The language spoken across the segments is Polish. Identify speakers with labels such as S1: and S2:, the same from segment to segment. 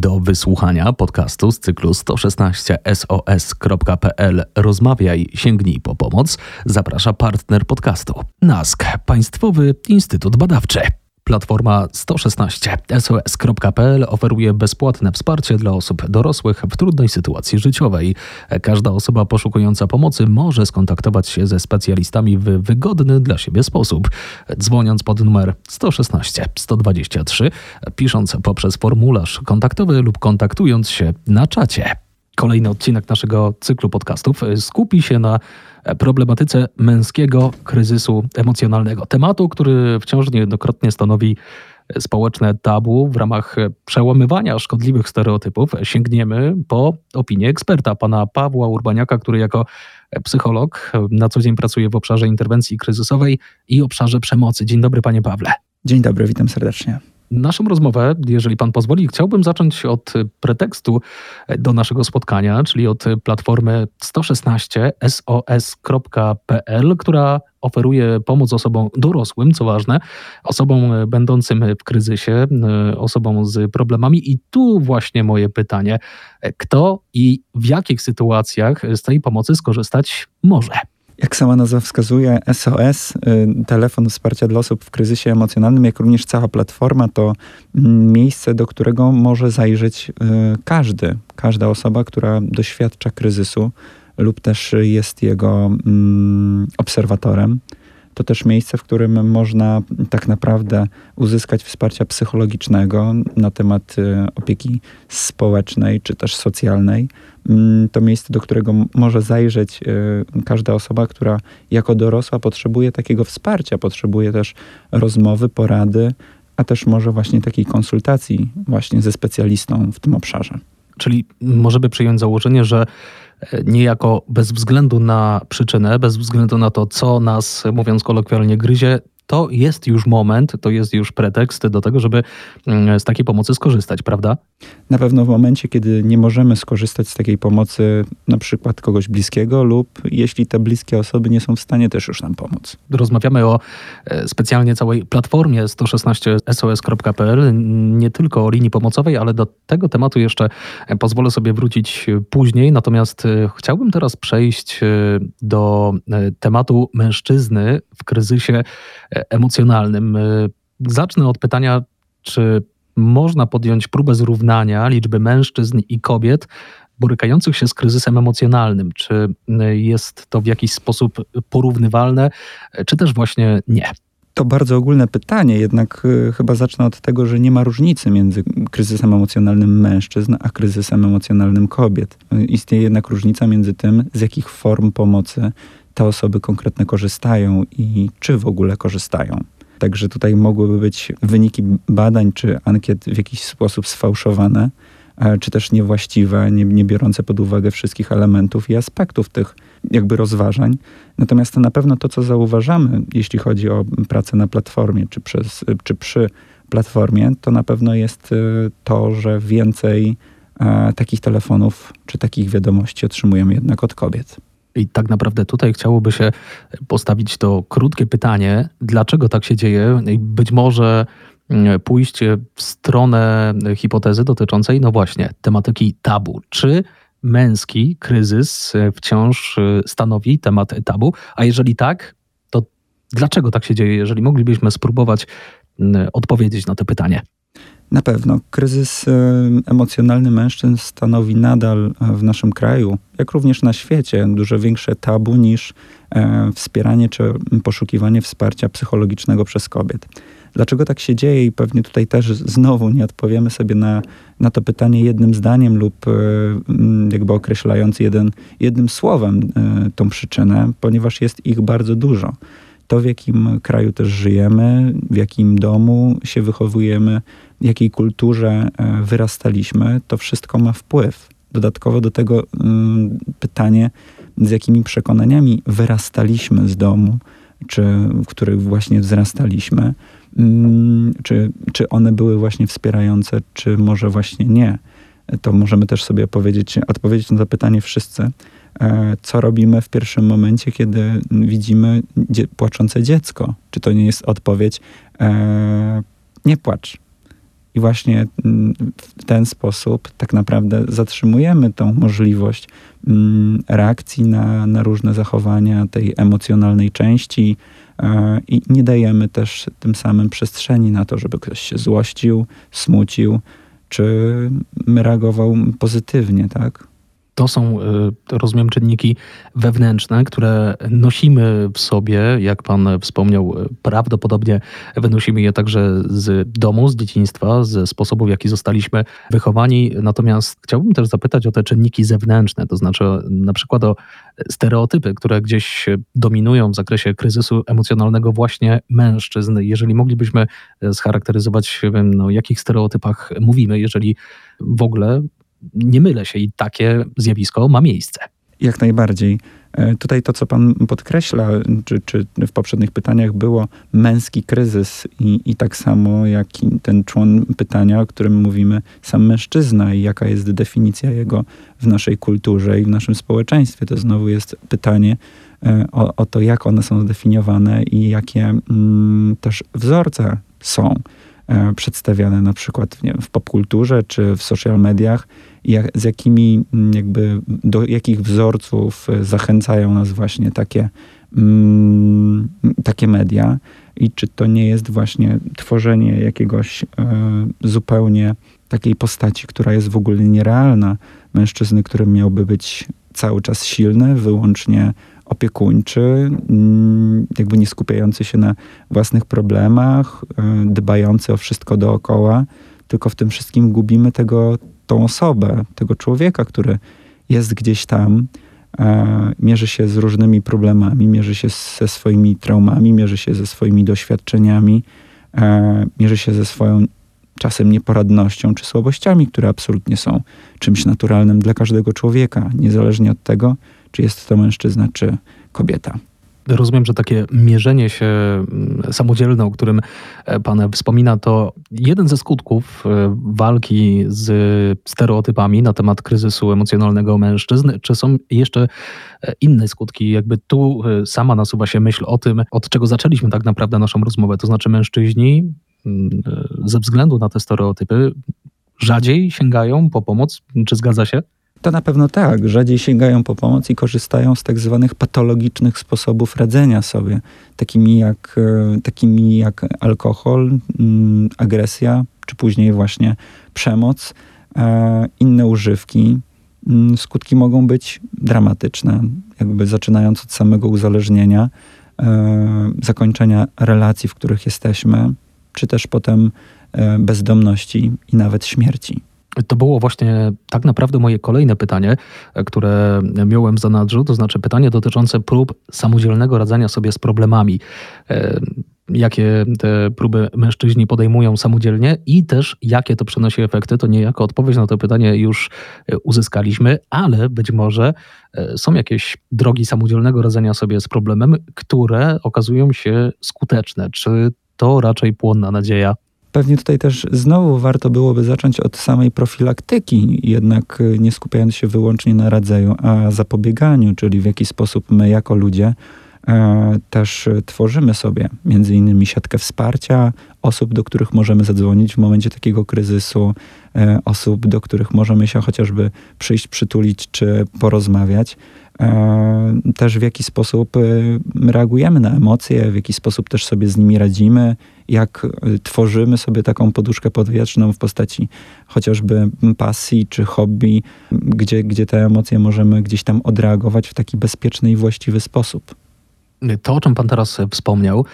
S1: Do wysłuchania podcastu z cyklu 116 sos.pl Rozmawiaj, sięgnij po pomoc zaprasza partner podcastu NASK, Państwowy Instytut Badawczy. Platforma 116 SOS.pl oferuje bezpłatne wsparcie dla osób dorosłych w trudnej sytuacji życiowej. Każda osoba poszukująca pomocy może skontaktować się ze specjalistami w wygodny dla siebie sposób, dzwoniąc pod numer 116 123, pisząc poprzez formularz kontaktowy lub kontaktując się na czacie. Kolejny odcinek naszego cyklu podcastów skupi się na problematyce męskiego kryzysu emocjonalnego. Tematu, który wciąż niejednokrotnie stanowi społeczne tabu w ramach przełamywania szkodliwych stereotypów sięgniemy po opinię eksperta, pana Pawła Urbaniaka, który jako psycholog na co dzień pracuje w obszarze interwencji kryzysowej i obszarze przemocy. Dzień dobry, panie Pawle.
S2: Dzień dobry, witam serdecznie.
S1: Naszą rozmowę, jeżeli Pan pozwoli, chciałbym zacząć od pretekstu do naszego spotkania, czyli od platformy 116 sos.pl, która oferuje pomoc osobom dorosłym, co ważne, osobom będącym w kryzysie, osobom z problemami. I tu właśnie moje pytanie: kto i w jakich sytuacjach z tej pomocy skorzystać może?
S2: Jak sama nazwa wskazuje, SOS, y, telefon wsparcia dla osób w kryzysie emocjonalnym, jak również cała platforma, to mm, miejsce, do którego może zajrzeć y, każdy, każda osoba, która doświadcza kryzysu lub też jest jego mm, obserwatorem to też miejsce, w którym można tak naprawdę uzyskać wsparcia psychologicznego na temat y, opieki społecznej czy też socjalnej. Mm, to miejsce, do którego może zajrzeć y, każda osoba, która jako dorosła potrzebuje takiego wsparcia, potrzebuje też rozmowy, porady, a też może właśnie takiej konsultacji właśnie ze specjalistą w tym obszarze.
S1: Czyli możemy przyjąć założenie, że niejako bez względu na przyczynę, bez względu na to, co nas, mówiąc kolokwialnie, gryzie, to jest już moment, to jest już pretekst do tego, żeby mm, z takiej pomocy skorzystać, prawda?
S2: Na pewno w momencie, kiedy nie możemy skorzystać z takiej pomocy, na przykład kogoś bliskiego, lub jeśli te bliskie osoby nie są w stanie też już nam pomóc.
S1: Rozmawiamy o e, specjalnie całej platformie 116sos.pl, nie tylko o linii pomocowej, ale do tego tematu jeszcze e, pozwolę sobie wrócić później. Natomiast e, chciałbym teraz przejść do tematu mężczyzny w kryzysie emocjonalnym. Y, zacznę od pytania, czy można podjąć próbę zrównania liczby mężczyzn i kobiet borykających się z kryzysem emocjonalnym? Czy y, jest to w jakiś sposób porównywalne, czy też właśnie nie?
S2: To bardzo ogólne pytanie, jednak chyba zacznę od tego, że nie ma różnicy między kryzysem emocjonalnym mężczyzn a kryzysem emocjonalnym kobiet. Istnieje jednak różnica między tym, z jakich form pomocy te osoby konkretne korzystają i czy w ogóle korzystają. Także tutaj mogłyby być wyniki badań czy ankiet w jakiś sposób sfałszowane, e, czy też niewłaściwe, nie, nie biorące pod uwagę wszystkich elementów i aspektów tych jakby rozważań. Natomiast to na pewno to, co zauważamy, jeśli chodzi o pracę na platformie, czy, przez, czy przy platformie, to na pewno jest e, to, że więcej e, takich telefonów czy takich wiadomości otrzymujemy jednak od kobiet.
S1: I tak naprawdę tutaj chciałoby się postawić to krótkie pytanie, dlaczego tak się dzieje? Być może mm, pójść w stronę hipotezy dotyczącej, no właśnie, tematyki tabu. Czy męski kryzys wciąż stanowi temat tabu? A jeżeli tak, to dlaczego tak się dzieje? Jeżeli moglibyśmy spróbować mm, odpowiedzieć na to pytanie.
S2: Na pewno. Kryzys e, emocjonalny mężczyzn stanowi nadal e, w naszym kraju, jak również na świecie, dużo większe tabu niż e, wspieranie czy poszukiwanie wsparcia psychologicznego przez kobiet. Dlaczego tak się dzieje? I pewnie tutaj też znowu nie odpowiemy sobie na, na to pytanie jednym zdaniem lub jakby określając jeden, jednym słowem tą przyczynę, ponieważ jest ich bardzo dużo to, w jakim kraju też żyjemy, w jakim domu się wychowujemy, w jakiej kulturze e, wyrastaliśmy, to wszystko ma wpływ. Dodatkowo do tego mm, pytanie, z jakimi przekonaniami wyrastaliśmy z domu, czy w których właśnie wzrastaliśmy, mm, czy, czy one były właśnie wspierające, czy może właśnie nie. To możemy też sobie powiedzieć, odpowiedzieć na to pytanie wszyscy co robimy w pierwszym momencie, kiedy widzimy dzie płaczące dziecko. Czy to nie jest odpowiedź, e, nie płacz. I właśnie mm, w ten sposób tak naprawdę zatrzymujemy tą możliwość mm, reakcji na, na różne zachowania tej emocjonalnej części e, i nie dajemy też tym samym przestrzeni na to, żeby ktoś się złościł, smucił, czy reagował pozytywnie, tak?
S1: To są, y, rozumiem, czynniki wewnętrzne, które nosimy w sobie, jak pan wspomniał, y, prawdopodobnie wynosimy je także z domu, z dzieciństwa, ze sposobu, w jaki zostaliśmy wychowani. Natomiast chciałbym też zapytać o te czynniki zewnętrzne, to znaczy na przykład o stereotypy, które gdzieś dominują w zakresie kryzysu emocjonalnego właśnie mężczyzn. Jeżeli moglibyśmy scharakteryzować, no, o jakich stereotypach mówimy, jeżeli w ogóle nie mylę się i takie zjawisko ma miejsce.
S2: Jak najbardziej. E, tutaj to, co Pan podkreśla, czy, czy w poprzednich pytaniach było męski kryzys i, i tak samo jak ten człon pytania, o którym mówimy, sam mężczyzna i jaka jest definicja jego w naszej kulturze i w naszym społeczeństwie. To znowu jest pytanie e, o, o to, jak one są zdefiniowane i jakie mm, też wzorce są przedstawiane na przykład wiem, w popkulturze czy w social mediach jak, z jakimi, mm, jakby, do jakich wzorców e, zachęcają nas właśnie takie, mm, takie media i czy to nie jest właśnie tworzenie jakiegoś e, zupełnie takiej postaci, która jest w ogóle nierealna, mężczyzny, który miałby być cały czas silny, wyłącznie opiekuńczy, mm, jakby nie skupiający się na własnych problemach, e, dbający o wszystko dookoła, tylko w tym wszystkim gubimy tego, tą osobę, tego człowieka, który jest gdzieś tam, e, mierzy się z różnymi problemami, mierzy się ze swoimi traumami, mierzy się ze swoimi doświadczeniami, e, mierzy się ze swoją czasem nieporadnością czy słabościami, które absolutnie są czymś naturalnym dla każdego człowieka, niezależnie od tego, czy jest to mężczyzna, czy kobieta.
S1: Rozumiem, że takie mierzenie się mm, samodzielne, o którym e, Pan wspomina, to jeden ze skutków e, walki z stereotypami na temat kryzysu emocjonalnego mężczyzn. Czy są jeszcze e, inne skutki? Jakby tu sama nasuwa się myśl o tym, od czego zaczęliśmy tak naprawdę naszą rozmowę. To znaczy, mężczyźni mm, ze względu na te stereotypy rzadziej sięgają po pomoc. Czy zgadza się?
S2: To na pewno tak. Rzadziej sięgają po pomoc i korzystają z tak zwanych patologicznych sposobów radzenia sobie, takimi jak, e, takimi jak alkohol, mm, agresja, czy później właśnie przemoc, e, inne używki. Mm, skutki mogą być dramatyczne, jakby zaczynając od samego uzależnienia, e, zakończenia relacji, w których jesteśmy, czy też potem bezdomności i nawet śmierci.
S1: To było właśnie tak naprawdę moje kolejne pytanie, które miałem w zanadrzu, to znaczy pytanie dotyczące prób samodzielnego radzenia sobie z problemami. E, jakie te próby mężczyźni podejmują samodzielnie i też jakie to przynosi efekty, to niejako odpowiedź na to pytanie już uzyskaliśmy, ale być może e, są jakieś drogi samodzielnego radzenia sobie z problemem, które okazują się skuteczne. Czy to raczej płonna nadzieja?
S2: Pewnie tutaj też znowu warto byłoby zacząć od samej profilaktyki, jednak y, nie skupiając się wyłącznie na radzeniu, a zapobieganiu, czyli w jaki sposób my jako ludzie też tworzymy sobie między innymi siatkę wsparcia osób, do których możemy zadzwonić w momencie takiego kryzysu, e, osób, do których możemy się chociażby przyjść, przytulić czy porozmawiać. E, też w jaki sposób reagujemy na emocje, w jaki sposób też sobie z nimi radzimy, jak tworzymy sobie taką poduszkę podwieczną w postaci chociażby pasji czy hobby, gdzie, gdzie te emocje możemy gdzieś tam odreagować w taki bezpieczny i właściwy sposób.
S1: To, o czym Pan teraz wspomniał,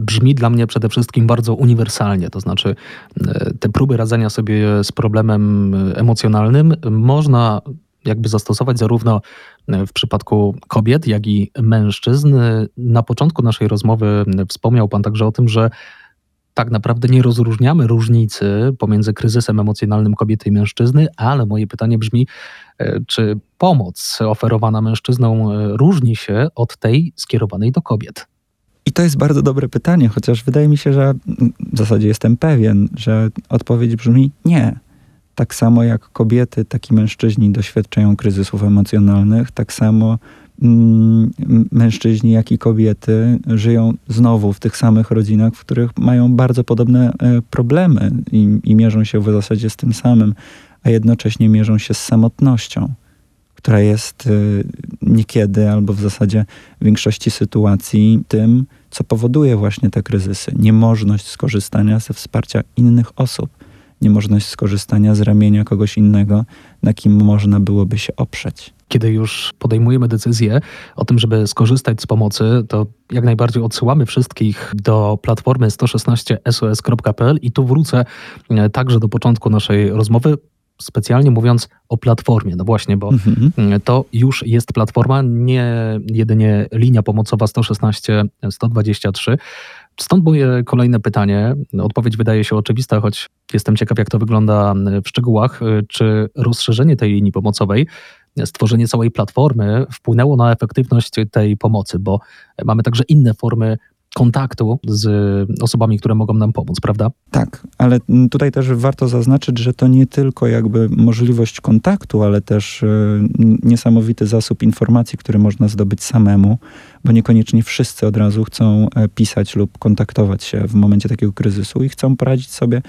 S1: brzmi dla mnie przede wszystkim bardzo uniwersalnie. To znaczy, y, te próby radzenia sobie z problemem emocjonalnym można jakby zastosować zarówno w przypadku kobiet, jak i mężczyzn. Na początku naszej rozmowy wspomniał Pan także o tym, że tak naprawdę nie rozróżniamy różnicy pomiędzy kryzysem emocjonalnym kobiety i mężczyzny, ale moje pytanie brzmi, e, czy pomoc oferowana mężczyznom e, różni się od tej skierowanej do kobiet?
S2: I to jest bardzo dobre pytanie, chociaż wydaje mi się, że w zasadzie jestem pewien, że odpowiedź brzmi nie. Tak samo jak kobiety, tak i mężczyźni doświadczają kryzysów emocjonalnych, tak samo mężczyźni, jak i kobiety żyją znowu w tych samych rodzinach, w których mają bardzo podobne e, problemy i, i mierzą się w zasadzie z tym samym, a jednocześnie mierzą się z samotnością która jest y, niekiedy albo w zasadzie w większości sytuacji tym, co powoduje właśnie te kryzysy. Niemożność skorzystania ze wsparcia innych osób, niemożność skorzystania z ramienia kogoś innego, na kim można byłoby się oprzeć.
S1: Kiedy już podejmujemy decyzję o tym, żeby skorzystać z pomocy, to jak najbardziej odsyłamy wszystkich do platformy 116sos.pl i tu wrócę e, także do początku naszej rozmowy specjalnie mówiąc o platformie. No właśnie, bo mhm. to już jest platforma, nie jedynie linia pomocowa 116-123. Stąd moje kolejne pytanie. Odpowiedź wydaje się oczywista, choć jestem ciekaw, jak to wygląda w szczegółach. Czy rozszerzenie tej linii pomocowej, stworzenie całej platformy wpłynęło na efektywność tej pomocy? Bo mamy także inne formy kontaktu z osobami, które mogą nam pomóc, prawda?
S2: Tak, ale tutaj też warto zaznaczyć, że to nie tylko jakby możliwość kontaktu, ale też e, niesamowity zasób informacji, który można zdobyć samemu, bo niekoniecznie wszyscy od razu chcą e, pisać lub kontaktować się w momencie takiego kryzysu i chcą poradzić sobie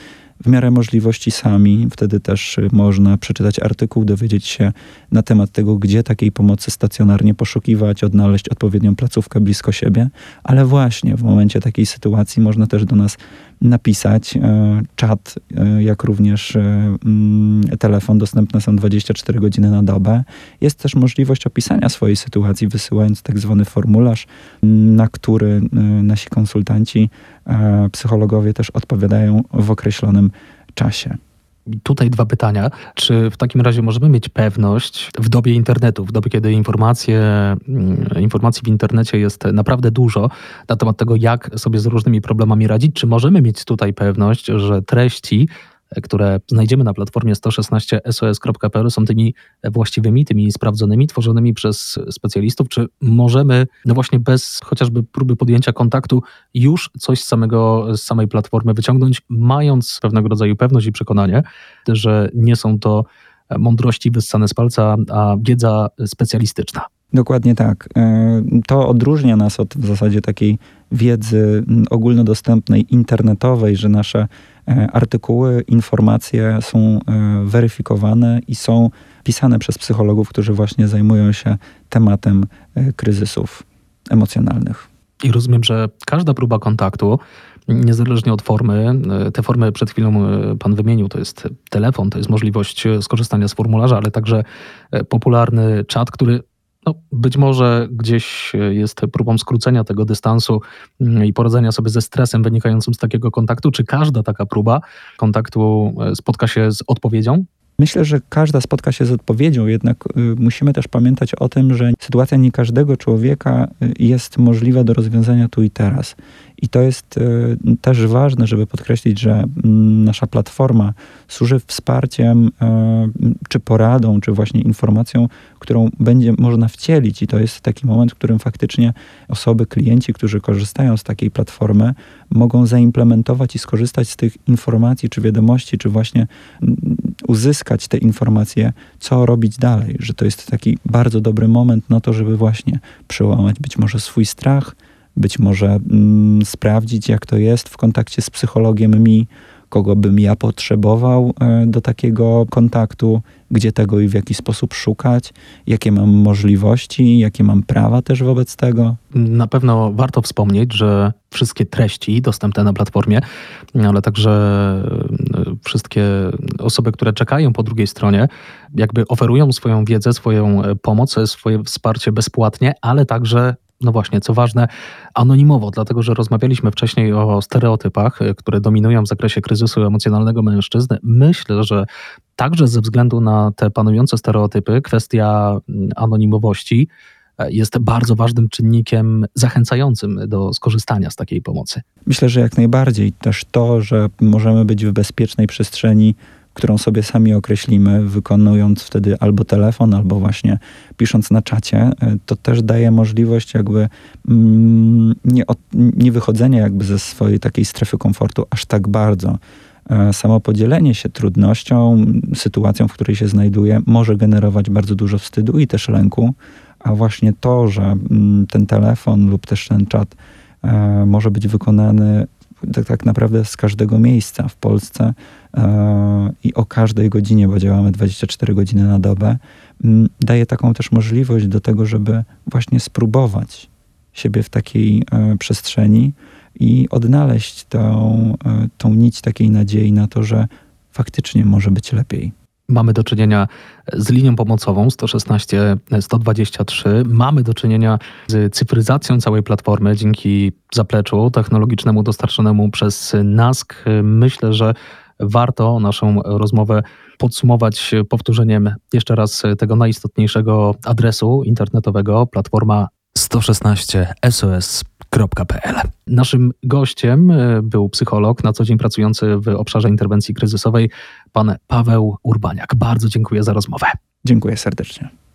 S2: w miarę możliwości sami. Wtedy też y, można przeczytać artykuł, dowiedzieć się na temat tego, gdzie takiej pomocy stacjonarnie poszukiwać, odnaleźć odpowiednią placówkę blisko siebie. Ale właśnie w momencie takiej sytuacji można też do nas napisać. E, czat, e, jak również e, mm, telefon dostępne są 24 godziny na dobę. Jest też możliwość opisania swojej sytuacji, wysyłając tak zwany formularz, na który nasi konsultanci, psychologowie też odpowiadają w określonym czasie.
S1: Tutaj dwa pytania. Czy w takim razie możemy mieć pewność w dobie internetu, w dobie, kiedy informacje, mm, informacji w internecie jest naprawdę dużo na temat tego, jak sobie z różnymi problemami radzić, czy możemy mieć tutaj pewność, że treści które znajdziemy na platformie 116sos.pl są tymi właściwymi, tymi sprawdzonymi, tworzonymi przez specjalistów, czy możemy, no właśnie bez chociażby próby podjęcia kontaktu, już coś z, samego, z samej platformy wyciągnąć, mając pewnego rodzaju pewność i przekonanie, że nie są to mądrości wyssane z palca, a wiedza specjalistyczna.
S2: Dokładnie tak. E, to odróżnia nas od w zasadzie takiej wiedzy ogólnodostępnej, internetowej, że nasze artykuły, informacje są e, weryfikowane i są pisane przez psychologów, którzy właśnie zajmują się tematem kryzysów emocjonalnych.
S1: I rozumiem, że każda próba kontaktu, niezależnie od formy, te formy przed chwilą Pan wymienił, to jest telefon, to jest możliwość skorzystania z formularza, ale także popularny czat, który no, być może gdzieś jest próbą skrócenia tego dystansu mm, i poradzenia sobie ze stresem wynikającym z takiego kontaktu. Czy każda taka próba kontaktu e, spotka się z odpowiedzią?
S2: Myślę, że każda spotka się z odpowiedzią, jednak y, musimy też pamiętać o tym, że sytuacja nie każdego człowieka jest możliwa do rozwiązania tu i teraz. I to jest y, też ważne, żeby podkreślić, że mm, nasza platforma służy wsparciem, czy poradą, czy właśnie informacją, którą będzie można wcielić. I to jest taki moment, w którym faktycznie osoby, klienci, którzy korzystają z takiej platformy, mogą zaimplementować i skorzystać z tych informacji, czy wiadomości, czy właśnie mm, uzyskać te informacje, co robić dalej. Że to jest taki bardzo dobry moment na to, żeby właśnie przełamać być może swój strach, być może mm, sprawdzić, jak to jest w kontakcie z psychologiem mi, kogo bym ja potrzebował e, do takiego kontaktu, gdzie tego i w jaki sposób szukać, jakie mam możliwości, jakie mam prawa też wobec tego.
S1: Na pewno warto wspomnieć, że wszystkie treści dostępne na platformie, ale także e, wszystkie osoby, które czekają po drugiej stronie, jakby oferują swoją wiedzę, swoją e, pomoc, swoje wsparcie bezpłatnie, ale także no właśnie, co ważne, anonimowo, dlatego że rozmawialiśmy wcześniej o stereotypach, e, które dominują w zakresie kryzysu emocjonalnego mężczyzn. Myślę, że także ze względu na te panujące stereotypy, kwestia mm, anonimowości e, jest bardzo ważnym czynnikiem zachęcającym do skorzystania z takiej pomocy.
S2: Myślę, że jak najbardziej też to, że możemy być w bezpiecznej przestrzeni którą sobie sami określimy, wykonując wtedy albo telefon, albo właśnie pisząc na czacie, e, to też daje możliwość jakby mm, nie, od, nie wychodzenia jakby ze swojej takiej strefy komfortu aż tak bardzo. E, samo podzielenie się trudnością, sytuacją, w której się znajduje, może generować bardzo dużo wstydu i też lęku, a właśnie to, że mm, ten telefon lub też ten czat e, może być wykonany tak, tak naprawdę z każdego miejsca w Polsce e, i o każdej godzinie, bo działamy 24 godziny na dobę, daje taką też możliwość do tego, żeby właśnie spróbować siebie w takiej e, przestrzeni i odnaleźć tą, tą nić takiej nadziei na to, że faktycznie może być lepiej.
S1: Mamy do czynienia z linią pomocową 116-123. Mamy do czynienia z cyfryzacją całej platformy dzięki zapleczu technologicznemu dostarczonemu przez NASK. Myślę, że warto naszą rozmowę podsumować powtórzeniem jeszcze raz tego najistotniejszego adresu internetowego platforma 116 SOS Naszym gościem e, był psycholog na co dzień pracujący w obszarze interwencji kryzysowej, pan Paweł Urbaniak. Bardzo dziękuję za rozmowę.
S2: Dziękuję serdecznie.